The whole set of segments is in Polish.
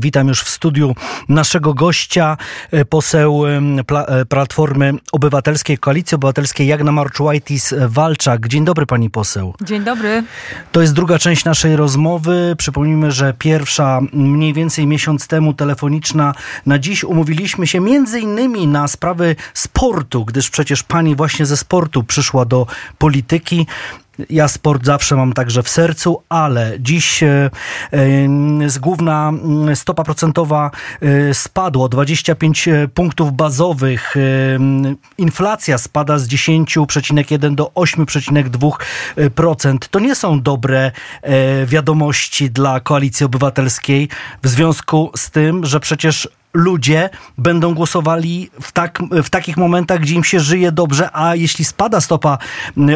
Witam już w studiu naszego gościa, e, poseł e, Platformy Obywatelskiej, Koalicji Obywatelskiej Jagna Marczułajtis-Walczak. Dzień dobry pani poseł. Dzień dobry. To jest druga część naszej rozmowy. Przypomnijmy, że pierwsza mniej więcej miesiąc temu telefoniczna. Na dziś umówiliśmy się między innymi na sprawy sportu, gdyż przecież pani właśnie ze sportu przyszła do polityki. Ja sport zawsze mam także w sercu, ale dziś e, z główna mm, stopa procentowa e, spadła o 25 e, punktów bazowych. Inflacja spada z 10,1 do 8,2%. To nie są dobre wiadomości dla koalicji obywatelskiej w związku z tym, że przecież ludzie będą głosowali w, tak, w takich momentach, gdzie im się żyje dobrze, a jeśli spada stopa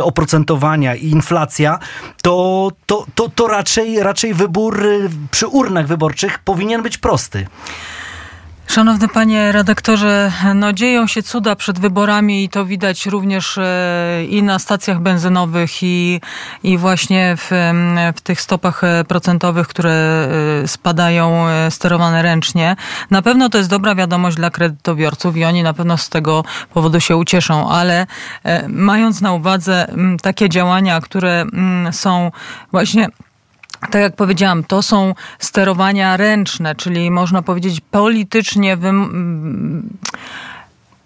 oprocentowania i inflacja, to, to, to, to raczej, raczej wybór y, przy urnach wyborczych powinien być prosty. Szanowny panie redaktorze, no dzieją się cuda przed wyborami i to widać również e, i na stacjach benzynowych i, i właśnie w, w tych stopach e, procentowych, które e, spadają sterowane ręcznie. Na pewno to jest dobra wiadomość dla kredytobiorców i oni na pewno z tego powodu się ucieszą, ale mając na uwadze takie działania, które są właśnie tak jak powiedziałam, to są sterowania ręczne, czyli można powiedzieć politycznie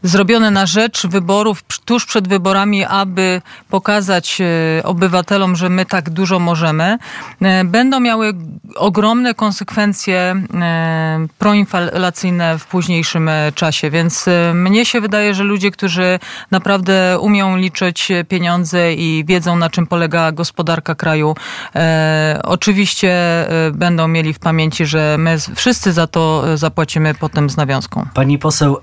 zrobione na rzecz wyborów tuż przed wyborami, aby pokazać e, obywatelom, że my tak dużo możemy, e, będą miały ogromne konsekwencje e, proinflacyjne w późniejszym czasie. Więc mnie się wydaje, że ludzie, którzy naprawdę umią liczyć pieniądze i wiedzą, na czym polega gospodarka kraju, oczywiście będą mieli w pamięci, że my wszyscy za to zapłacimy potem z nawiązką. Pani poseł,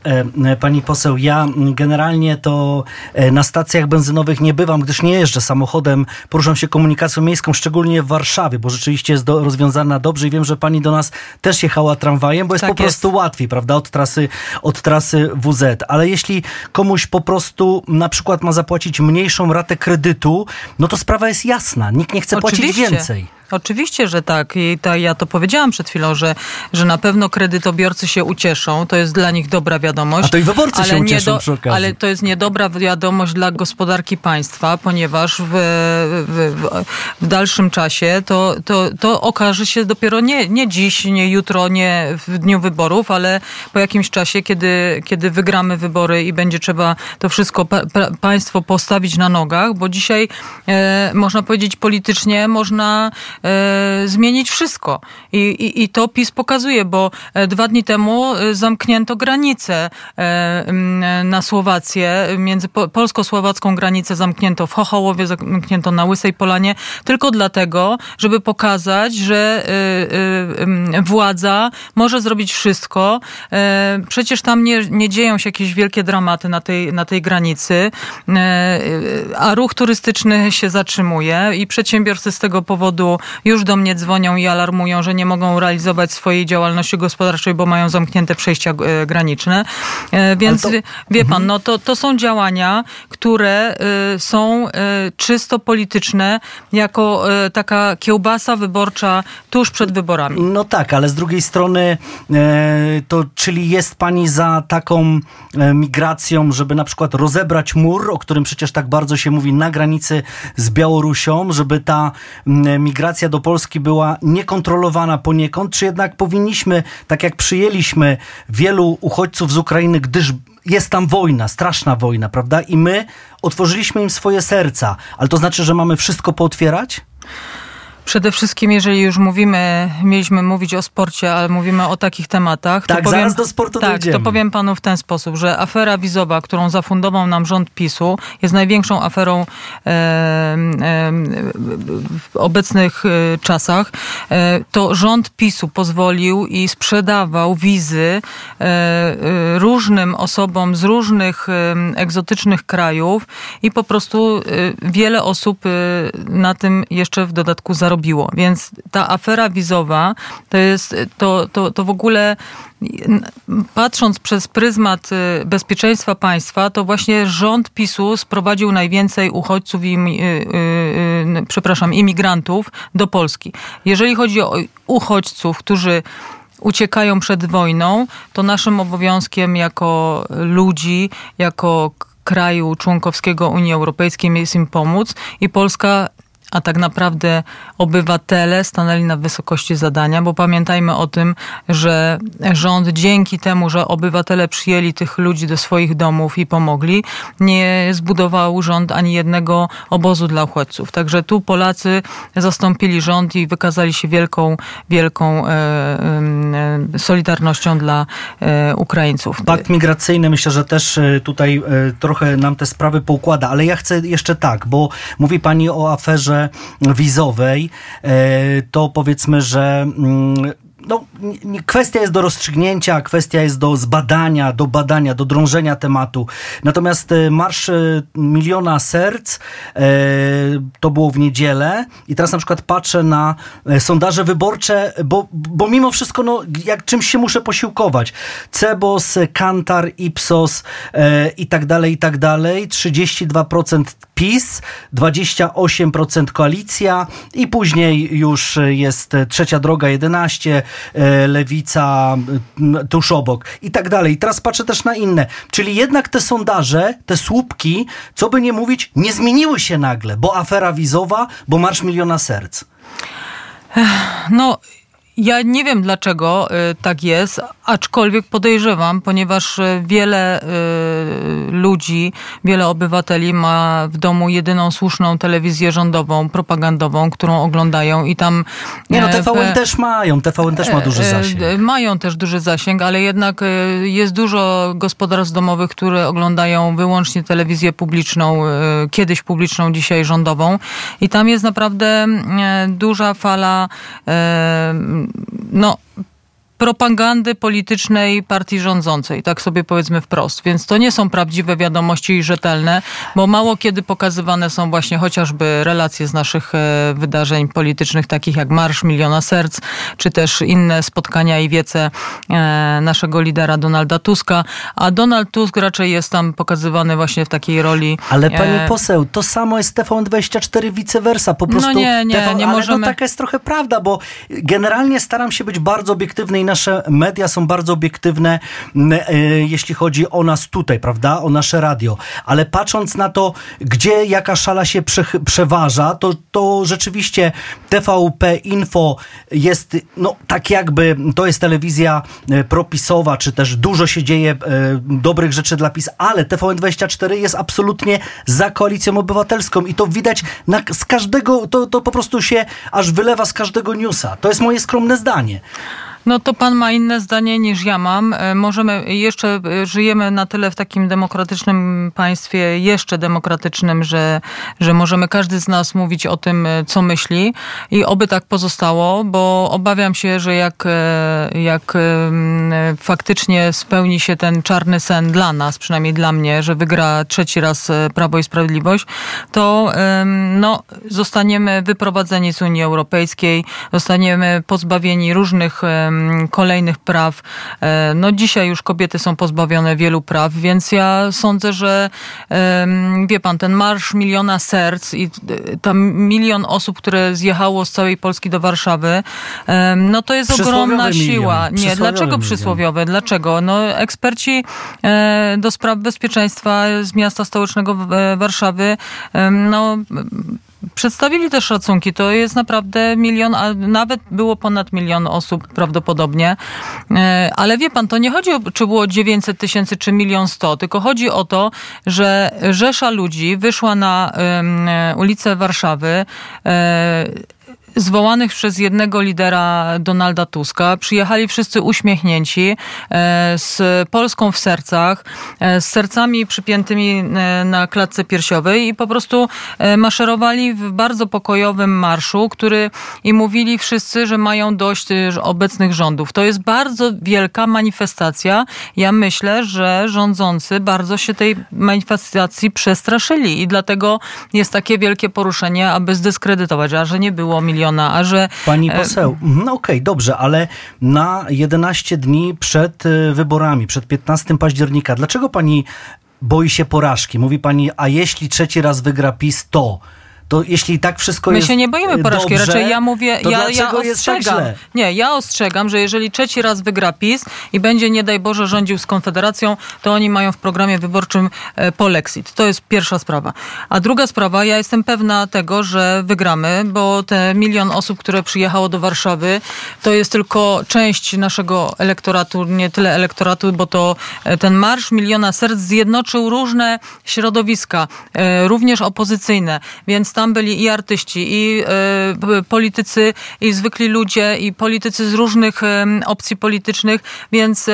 pani poseł poseł, ja generalnie to e, na stacjach benzynowych nie bywam, gdyż nie jeżdżę samochodem, poruszam się komunikacją miejską, szczególnie w Warszawie, bo rzeczywiście jest do, rozwiązana dobrze i wiem, że pani do nas też jechała tramwajem, bo jest tak po prostu jest. łatwiej, prawda, od trasy, od trasy WZ. Ale jeśli komuś po prostu na przykład ma zapłacić mniejszą ratę kredytu, no to sprawa jest jasna. Nikt nie chce Oczywiście. płacić więcej. Oczywiście, że tak. I to, ja to powiedziałam przed chwilą, że, że na pewno kredytobiorcy się ucieszą. To jest dla nich dobra wiadomość. A to i wyborcy się ucieszą do, przy okazji. Ale to jest niedobra wiadomość dla gospodarki państwa, ponieważ w, w, w, dalszym czasie to, to, to okaże się dopiero nie, nie dziś, nie jutro, nie w dniu wyborów, ale po jakimś czasie, kiedy, kiedy wygramy wybory i będzie trzeba to wszystko pa, pa, państwo postawić na nogach, bo dzisiaj e, można powiedzieć politycznie można zmienić wszystko. I, i, I to PiS pokazuje, bo e, dwa dni temu e, zamknięto granicę e, na Słowację, między polsko-słowacką granicę zamknięto w Chochołowie, zamknięto na Łysej Polanie, tylko dlatego, żeby pokazać, że e, e, władza może zrobić wszystko. Przecież tam nie, nie dzieją się jakieś wielkie dramaty na tej, na tej granicy, a ruch turystyczny się zatrzymuje i przedsiębiorcy z tego powodu już do mnie dzwonią i alarmują, że nie mogą realizować swojej działalności gospodarczej, bo mają zamknięte przejścia e, graniczne. E, więc to... wie pan, mhm. no to, to są działania, które e, są czysto polityczne, jako taka kiełbasa wyborcza tuż przed wyborami. No tak, ale z drugiej strony to czyli jest pani za taką migracją, żeby na przykład rozebrać mur, o którym przecież tak bardzo się mówi na granicy z Białorusią, żeby ta migracja migracja do Polski była niekontrolowana poniekąd, czy jednak powinniśmy, tak jak przyjęliśmy wielu uchodźców z Ukrainy, gdyż jest tam wojna, straszna wojna, prawda? I my otworzyliśmy im swoje serca, ale to znaczy, że mamy wszystko pootwierać? Przede wszystkim, jeżeli już mówimy, mieliśmy mówić o sporcie, ale mówimy o takich tematach. Tak, to powiem, zaraz do sportu Tak, dojdziemy. to powiem panu w ten sposób, że afera wizowa, którą zafundował nam rząd PiSu, jest największą aferą e, e, w obecnych e, czasach. E, to rząd PiSu pozwolił i sprzedawał wizy e, e, różnym osobom z różnych egzotycznych krajów i po prostu wiele osób na tym jeszcze w dodatku zarobiło robiło. Więc ta afera wizowa to jest to, to, to w ogóle patrząc przez pryzmat y, bezpieczeństwa państwa, to właśnie rząd PiSu sprowadził najwięcej uchodźców i, yy, yy, przepraszam, imigrantów do Polski. Jeżeli chodzi o uchodźców, którzy uciekają przed wojną, to naszym obowiązkiem jako ludzi, jako kraju członkowskiego Unii Europejskiej jest im pomóc i Polska a tak naprawdę obywatele stanęli na wysokości zadania, bo pamiętajmy o tym, że rząd dzięki temu, że obywatele przyjęli tych ludzi do swoich domów i pomogli, nie zbudował rząd ani jednego obozu dla uchodźców. Także tu Polacy zastąpili rząd i wykazali się wielką, wielką e, e, solidarnością dla e, Ukraińców. Pakt migracyjny myślę, że też e, tutaj e, trochę nam te sprawy poukłada, ale ja chcę jeszcze tak, bo mówi pani o aferze wizowej, e, to powiedzmy, że mm, no, kwestia jest do rozstrzygnięcia, kwestia jest do zbadania, do badania, do drążenia tematu. Natomiast e, Marsz e, Miliona Serc to było w niedzielę i teraz na przykład patrzę na sondaże wyborcze, bo, bo mimo wszystko no, jak czymś się muszę posiłkować. Cebos, Kantar, Ipsos i tak dalej, i tak dalej. 32% PiS, 28% koalicja i później już jest trzecia droga 11, e, lewica tuż obok i tak dalej. Teraz patrzę też na inne. Czyli jednak te sondaże, te słupki, co by nie mówić, nie zmieniły się nagle, bo afera wizowa, bo Marsz Miliona Serc. No, ja nie wiem dlaczego y, tak jest, aczkolwiek podejrzewam, ponieważ y, wiele y, ludzi, wiele obywateli ma w domu jedyną słuszną telewizję rządową, propagandową, którą oglądają i tam... Nie no, TVN w, też mają, TVN też ma duży zasięg. Mają też duży zasięg, ale jednak jest dużo gospodarstw domowych, które oglądają wyłącznie telewizję publiczną, kiedyś publiczną, dzisiaj rządową i tam jest naprawdę duża fala no, propagandy politycznej partii rządzącej, tak sobie powiedzmy wprost. Więc to nie są prawdziwe wiadomości i rzetelne, bo mało kiedy pokazywane są właśnie chociażby relacje z naszych e, wydarzeń politycznych, takich jak Marsz Miliona Serc, czy też inne spotkania i wiece e, naszego lidera Donalda Tuska. A Donald Tusk raczej jest tam pokazywany właśnie w takiej roli. Ale e, pani poseł, to samo jest TVN24 vice versa. Po no prostu no nie, nie, TV, nie ale możemy... to taka jest trochę prawda, bo generalnie staram się być bardzo obiektywny i nasze media są bardzo obiektywne, e, jeśli chodzi o nas tutaj, prawda? O nasze radio. Ale patrząc na to, gdzie jaka szala się prze, przeważa, to, to rzeczywiście TVP Info jest, no tak jakby, to jest telewizja e, propisowa, czy też dużo się dzieje e, dobrych rzeczy dla PiS, ale TVN24 jest absolutnie za koalicją obywatelską i to widać na, z każdego, to, to po prostu się aż wylewa z każdego newsa. To jest moje skromne zdanie. No to pan ma inne zdanie niż ja mam. E, możemy, jeszcze e, żyjemy na tyle w takim demokratycznym państwie, jeszcze demokratycznym, że, że możemy każdy z nas mówić o tym, e, co myśli i oby tak pozostało, bo obawiam się, że jak, jak faktycznie spełni się ten czarny sen dla nas, przynajmniej dla mnie, że wygra trzeci raz Prawo i Sprawiedliwość, to no, zostaniemy wyprowadzeni z Unii Europejskiej, zostaniemy pozbawieni różnych kolejnych praw. E, no dzisiaj już kobiety są pozbawione wielu praw, więc ja sądzę, że wie pan, ten marsz miliona serc i tam milion osób, które zjechało z całej Polski do Warszawy, no to jest ogromna siła. Nie, dlaczego milion. przysłowiowe? Dlaczego? No eksperci e, do spraw bezpieczeństwa z miasta stołecznego Warszawy, no Przedstawili też szacunki. To jest naprawdę milion, a nawet było ponad milion osób prawdopodobnie. E, ale wie pan, to nie chodzi o, czy było 900 tysięcy, czy milion sto, tylko chodzi o to, że rzesza ludzi wyszła na ulicę Warszawy e, zwołanych przez jednego lidera Donalda Tuska. Przyjechali wszyscy uśmiechnięci, e, z Polską w sercach, e, z sercami przypiętymi e, na klatce piersiowej i po prostu maszerowali w bardzo pokojowym marszu, który i mówili wszyscy, że mają dość obecnych rządów. To jest bardzo wielka manifestacja. Ja myślę, że rządzący bardzo się tej manifestacji przestraszyli i dlatego jest takie wielkie poruszenie, aby zdyskredytować, a że nie było miliona miliona, a że... Pani e, poseł, no okej, okay, dobrze, ale na 11 dni przed e, wyborami, przed 15 października, dlaczego pani boi się porażki? Mówi pani, a jeśli trzeci raz wygra PiS, to to jeśli tak wszystko My jest się nie boimy porażki, dobrze, raczej ja mówię, ja, ja tak ostrzegam. źle? nie, ja ostrzegam, że jeżeli trzeci raz wygra PiS i będzie, nie daj Boże, rządził z Konfederacją, to oni mają w programie wyborczym e, polexit. To jest pierwsza sprawa. A druga sprawa, ja jestem pewna tego, że wygramy, bo te milion osób, które przyjechało do Warszawy, to jest tylko część naszego elektoratu, nie tyle elektoratu, bo to e, ten marsz miliona serc zjednoczył różne środowiska, e, również opozycyjne, więc tam byli i artyści, i e, p- politycy, i zwykli ludzie, i politycy z różnych e, opcji politycznych, więc e,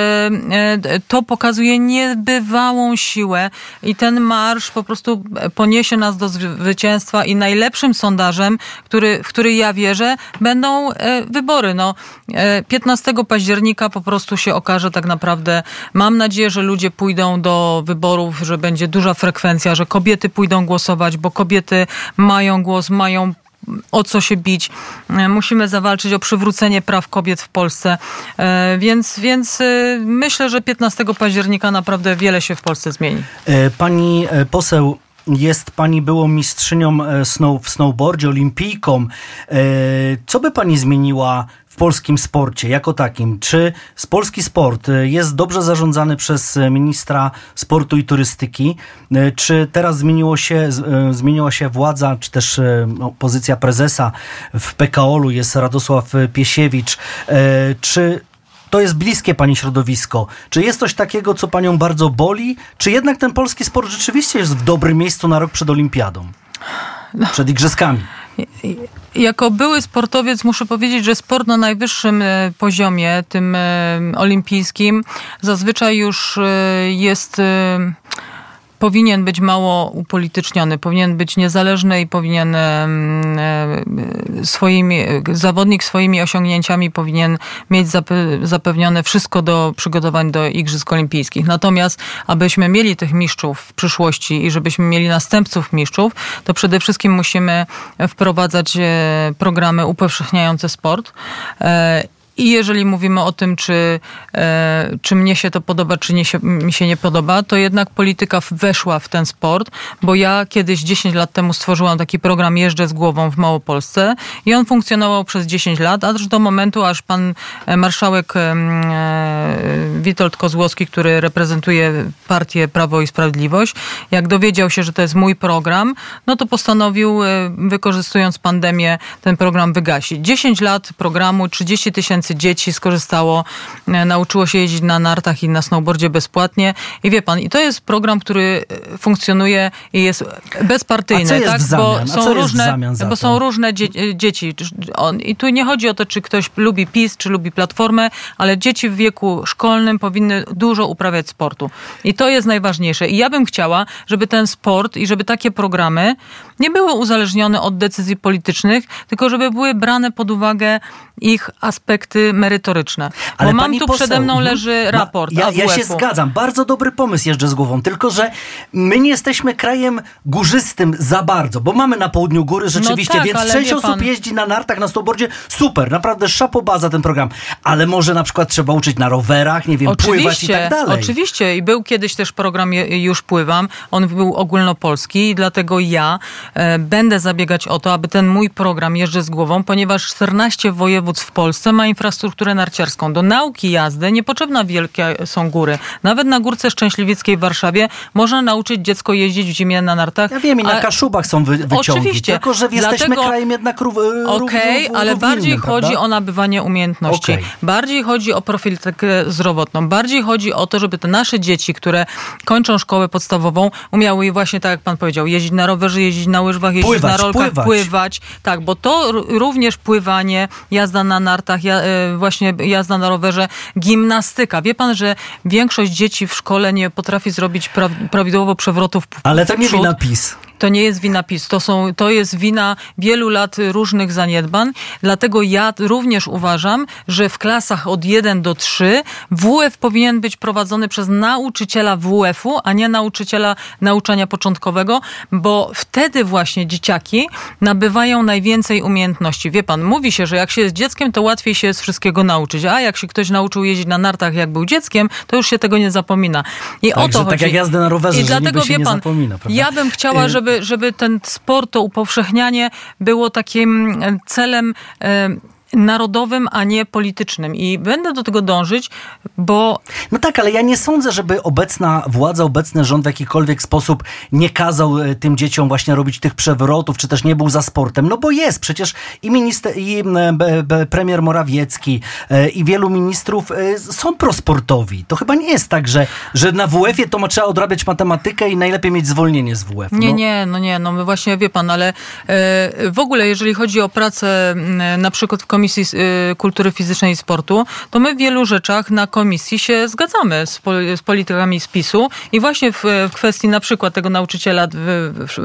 e, to pokazuje niebywałą siłę i ten marsz po prostu poniesie nas do zwycięstwa i najlepszym sondażem, który, w który ja wierzę, będą e, wybory. No, e, 15 października po prostu się okaże tak naprawdę. Mam nadzieję, że ludzie pójdą do wyborów, że będzie duża frekwencja, że kobiety pójdą głosować, bo kobiety mają głos, mają o co się bić. E, Musimy zawalczyć o przywrócenie praw kobiet w Polsce. E, Więc, więc e, myślę, że 15 października naprawdę wiele się w Polsce zmieni. Pani poseł, jest pani byłą mistrzynią snow, w snowboardzie, olimpijką. Co by pani zmieniła polskim sporcie jako takim? Czy polski sport e, jest dobrze zarządzany przez e, ministra sportu i turystyki? E, Czy teraz zmieniło się, zmieniła się władza, czy też no, pozycja prezesa w PKO-u jest Radosław Piesiewicz? Czy to jest bliskie pani środowisko. Czy jest coś takiego, co panią bardzo boli? Czy jednak ten polski sport rzeczywiście jest w dobrym miejscu na rok przed olimpiadą? Przed igrzyskami. Jako były sportowiec muszę powiedzieć, że sport na najwyższym e, poziomie, tym e, olimpijskim, zazwyczaj już e, jest. E, Powinien być mało upolityczniony, powinien być niezależny i powinien em, e, swoimi, zawodnik swoimi osiągnięciami powinien mieć zape- zapewnione wszystko do przygotowań do Igrzysk Olimpijskich. Natomiast, abyśmy mieli tych mistrzów w przyszłości i żebyśmy mieli następców mistrzów, to przede wszystkim musimy wprowadzać e, programy upowszechniające sport. I jeżeli mówimy o tym, czy, e, czy mnie się to podoba, czy nie się, mi się nie podoba, to jednak polityka weszła w ten sport, bo ja kiedyś 10 lat temu stworzyłam taki program Jeżdżę z głową w Małopolsce i on funkcjonował przez 10 lat, aż do momentu, aż pan e, marszałek e, Witold Kozłowski, który reprezentuje partię Prawo i Sprawiedliwość, jak dowiedział się, że to jest mój program, no to postanowił, wykorzystując pandemię, ten program wygasić. 10 lat programu, 30 tysięcy dzieci skorzystało, e, nauczyło się jeździć na nartach i na snowboardzie bezpłatnie. I wie pan, i to jest program, który e, funkcjonuje i jest bezpartyjny, jest tak? Bo są różne, bo są różne dzie- dzieci. I tu nie chodzi o to, czy ktoś lubi PiS, czy lubi Platformę, ale dzieci w wieku szkolnym powinny dużo uprawiać sportu. I to jest najważniejsze. I ja bym chciała, żeby ten sport i żeby takie programy nie były uzależnione od decyzji politycznych, tylko żeby były brane pod uwagę ich aspekty merytoryczne. Ale Bo mam tu poseł, przede mną mhm. leży Ma- raport Ja, ja się zgadzam. Bardzo dobry pomysł jeżdżę z głową. Tylko, że my nie jesteśmy krajem górzystym za bardzo, bo mamy na południu góry rzeczywiście, tak, więc część osób pan- jeździ na nartach, na snowboardzie. Super, naprawdę szapoba za ten program. Ale może na przykład trzeba uczyć na rowerach, nie wiem, pływać i tak dalej. Oczywiście. I był kiedyś też program Już Pływam. On był ogólnopolski i dlatego ja e, będę zabiegać o to, aby ten mój program Jeżdżę z głową, ponieważ 14 województw w Polsce ma infrastrukturę narciarską. Do nauki jazdy niepotrzebne wielkie są góry. Nawet na Górce Szczęśliwieckiej w Warszawie można nauczyć dziecko jeździć w zimie na nartach. Ja wiem, i na Kaszubach są wy, wyciągi. Oczywiście. Tylko, że jesteśmy Dlatego- krajem jednak rów, rów, Okej, rów, ale bardziej chodzi prawda? o nabywanie umiejętności. Okej. Bardziej chodzi o profilaktykę zdrowotną. Bardziej chodzi o to, żeby te nasze dzieci, które kończą szkołę podstawową, umiały właśnie tak jak pan powiedział, jeździć na rowerze, jeździć na łyżwach, jeździć Pływać, na rolkach, pływać. pływać. Tak, bo to również pływanie, jazda na nartach, e, właśnie jazda na rowerze, gimnastyka. Wie pan, że większość dzieci w szkole nie potrafi zrobić pra prawidłowo przewrotów Ale to w nie przód. wina PiS. To nie jest wina PiS, to, są, to jest wina wielu lat różnych zaniedbań. Dlatego ja również uważam, że w klasach od 1 do 3 WF powinien być prowadzony przez nauczyciela WF-u, a nie nauczyciela nauczania początkowego, bo wtedy właśnie dzieciaki nabywają najwięcej umiejętności. Wie pan, mówi się, że jak się jest dzieckiem, to łatwiej się jest wszystkiego nauczyć, a jak się ktoś nauczył jeździć na nartach, jak był dzieckiem, to już się tego nie zapomina. I o Także to tak chodzi. jak jazdę na rowerze, I dlatego wie pan, zapomina, ja bym chciała, żeby żeby, żeby ten sport, to upowszechnianie było takim celem narodowym, a nie politycznym. I będę do tego dążyć, bo. No tak, ale ja nie sądzę, żeby obecna władza, obecny rząd w jakikolwiek sposób nie kazał e, tym dzieciom właśnie robić tych przewrotów, czy też nie był za sportem. No bo jest przecież i, minister, i premier Morawiecki, e, i wielu ministrów e, są prosportowi. To chyba nie jest tak, że, że na WF-ie to trzeba odrabiać matematykę i najlepiej mieć zwolnienie z WF. No. Nie, nie, no nie, no właśnie wie pan, ale w ogóle jeżeli chodzi o pracę na przykład w Komisji y, Kultury Fizycznej i Sportu, to my w wielu rzeczach na komisji się zgadzamy z, z politykami spisu i właśnie w, w, kwestii na przykład tego nauczyciela w, w,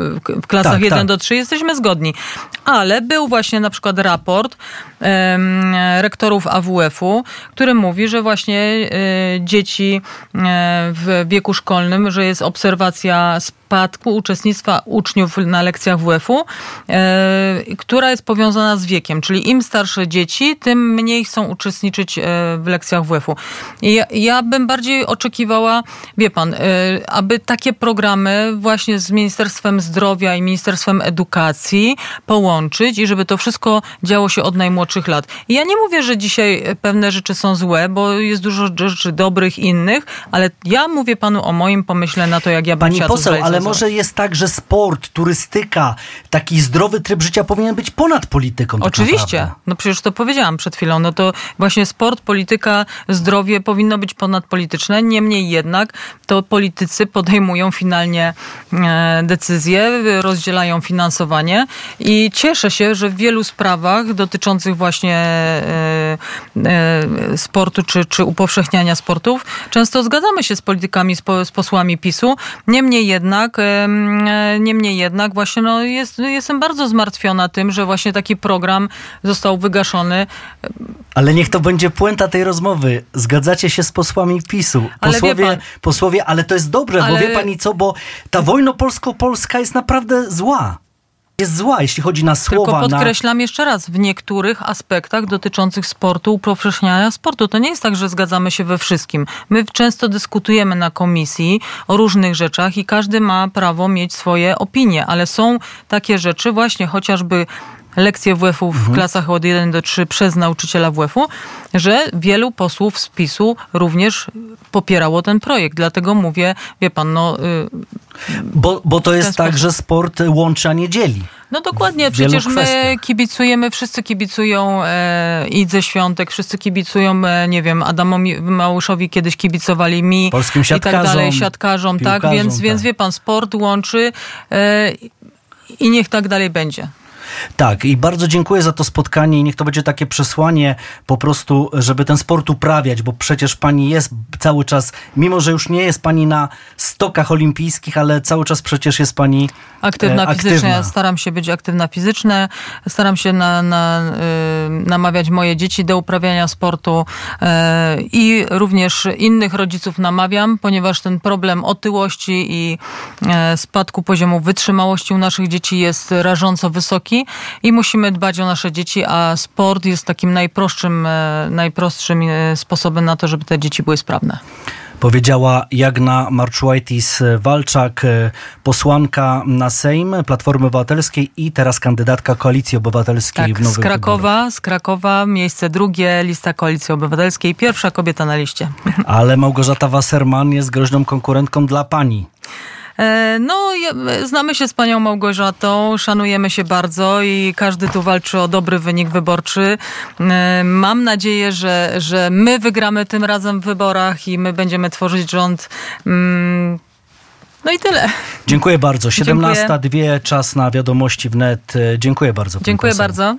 w klasach tak, 1 tak. do 3 jesteśmy zgodni. Ale był właśnie na przykład raport um, rektorów AWF-u, który mówi, że właśnie y, dzieci y, w wieku szkolnym, że jest obserwacja spadku uczestnictwa uczniów na lekcjach WF-u, e, która jest powiązana z wiekiem, czyli im starsze dzieci, tym mniej chcą uczestniczyć e, w lekcjach WF-u. Ja, ja bym bardziej oczekiwała, wie pan, e, aby takie programy właśnie z Ministerstwem Zdrowia i Ministerstwem Edukacji połączyć i żeby to wszystko działo się od najmłodszych lat. I ja nie mówię, że dzisiaj pewne rzeczy są złe, bo jest dużo rzeczy dobrych innych, ale ja mówię panu o moim pomyśle na to, jak ja bym Pani poseł, ale może jest tak, że sport, turystyka, taki zdrowy tryb życia powinien być ponad polityką. Tak Oczywiście. Naprawdę. No przecież to powiedziałam przed chwilą. No to właśnie sport, polityka, zdrowie powinno być ponadpolityczne. Niemniej jednak to politycy podejmują finalnie e, decyzje, rozdzielają finansowanie i cieszę się, że w wielu sprawach dotyczących właśnie e, e, sportu czy, czy upowszechniania sportów często zgadzamy się z politykami, z posłami PiSu. Niemniej jednak jednak, niemniej jednak właśnie no jest, jestem bardzo zmartwiona tym, że właśnie taki program został wygaszony. Ale niech to będzie puenta tej rozmowy. Zgadzacie się z posłami PiSu. Posłowie, ale, posłowie, ale to jest dobre, ale... bo wie pani co, bo ta wojna polsko-polska jest naprawdę zła jest zła, jeśli chodzi na słowa. Tylko podkreślam na... jeszcze raz, w niektórych aspektach dotyczących sportu, upowszechniania sportu, to nie jest tak, że zgadzamy się we wszystkim. My często dyskutujemy na komisji o różnych rzeczach i każdy ma prawo mieć swoje opinie, ale są takie rzeczy właśnie chociażby lekcje WF-u w mhm. klasach od 1 do 3 przez nauczyciela WF-u, że wielu posłów z PiSu również popierało ten projekt. Dlatego mówię, wie pan, no... Yy, bo, bo to jest tak, że sport łączy, a nie dzieli. No dokładnie, przecież my kibicujemy, wszyscy kibicują e, Idze Świątek, wszyscy kibicują, e, nie wiem, Adamowi Małyszowi kiedyś kibicowali mi Polskim i tak dalej, siatkarzom, tak? Więc, tak. więc wie pan, sport łączy e, i niech tak dalej będzie. Tak, i bardzo dziękuję za to spotkanie i niech to będzie takie przesłanie po prostu, żeby ten sport uprawiać, bo przecież pani jest cały czas, mimo że już nie jest pani na stokach olimpijskich, ale cały czas przecież jest pani aktywna, e, fizycznie. Ja staram się być aktywna fizycznie, staram się na, na, y, namawiać moje dzieci do uprawiania sportu y, i również innych rodziców namawiam, ponieważ ten problem otyłości i y, spadku poziomu wytrzymałości u naszych dzieci jest rażąco wysoki i musimy dbać o nasze dzieci, a sport jest takim najprostszym, e, najprostszym e, sposobem na to, żeby te dzieci były sprawne. Powiedziała Jagna Marczułajtis-Walczak, e, posłanka na Sejm Platformy Obywatelskiej i teraz kandydatka Koalicji Obywatelskiej tak, w Nowych z Krakowa, z Krakowa, miejsce drugie, lista Koalicji Obywatelskiej, pierwsza kobieta na liście. Ale Małgorzata Wasserman jest groźną konkurentką dla pani. E, no, znamy się z panią Małgorzatą, szanujemy się bardzo i każdy tu walczy o dobry wynik wyborczy. E, mam nadzieję, że, że my wygramy tym razem w wyborach i my będziemy tworzyć rząd. Mm, no i tyle. Dziękuję bardzo. 17.02, czas na wiadomości wnet. E, dziękuję bardzo. Dziękuję bardzo.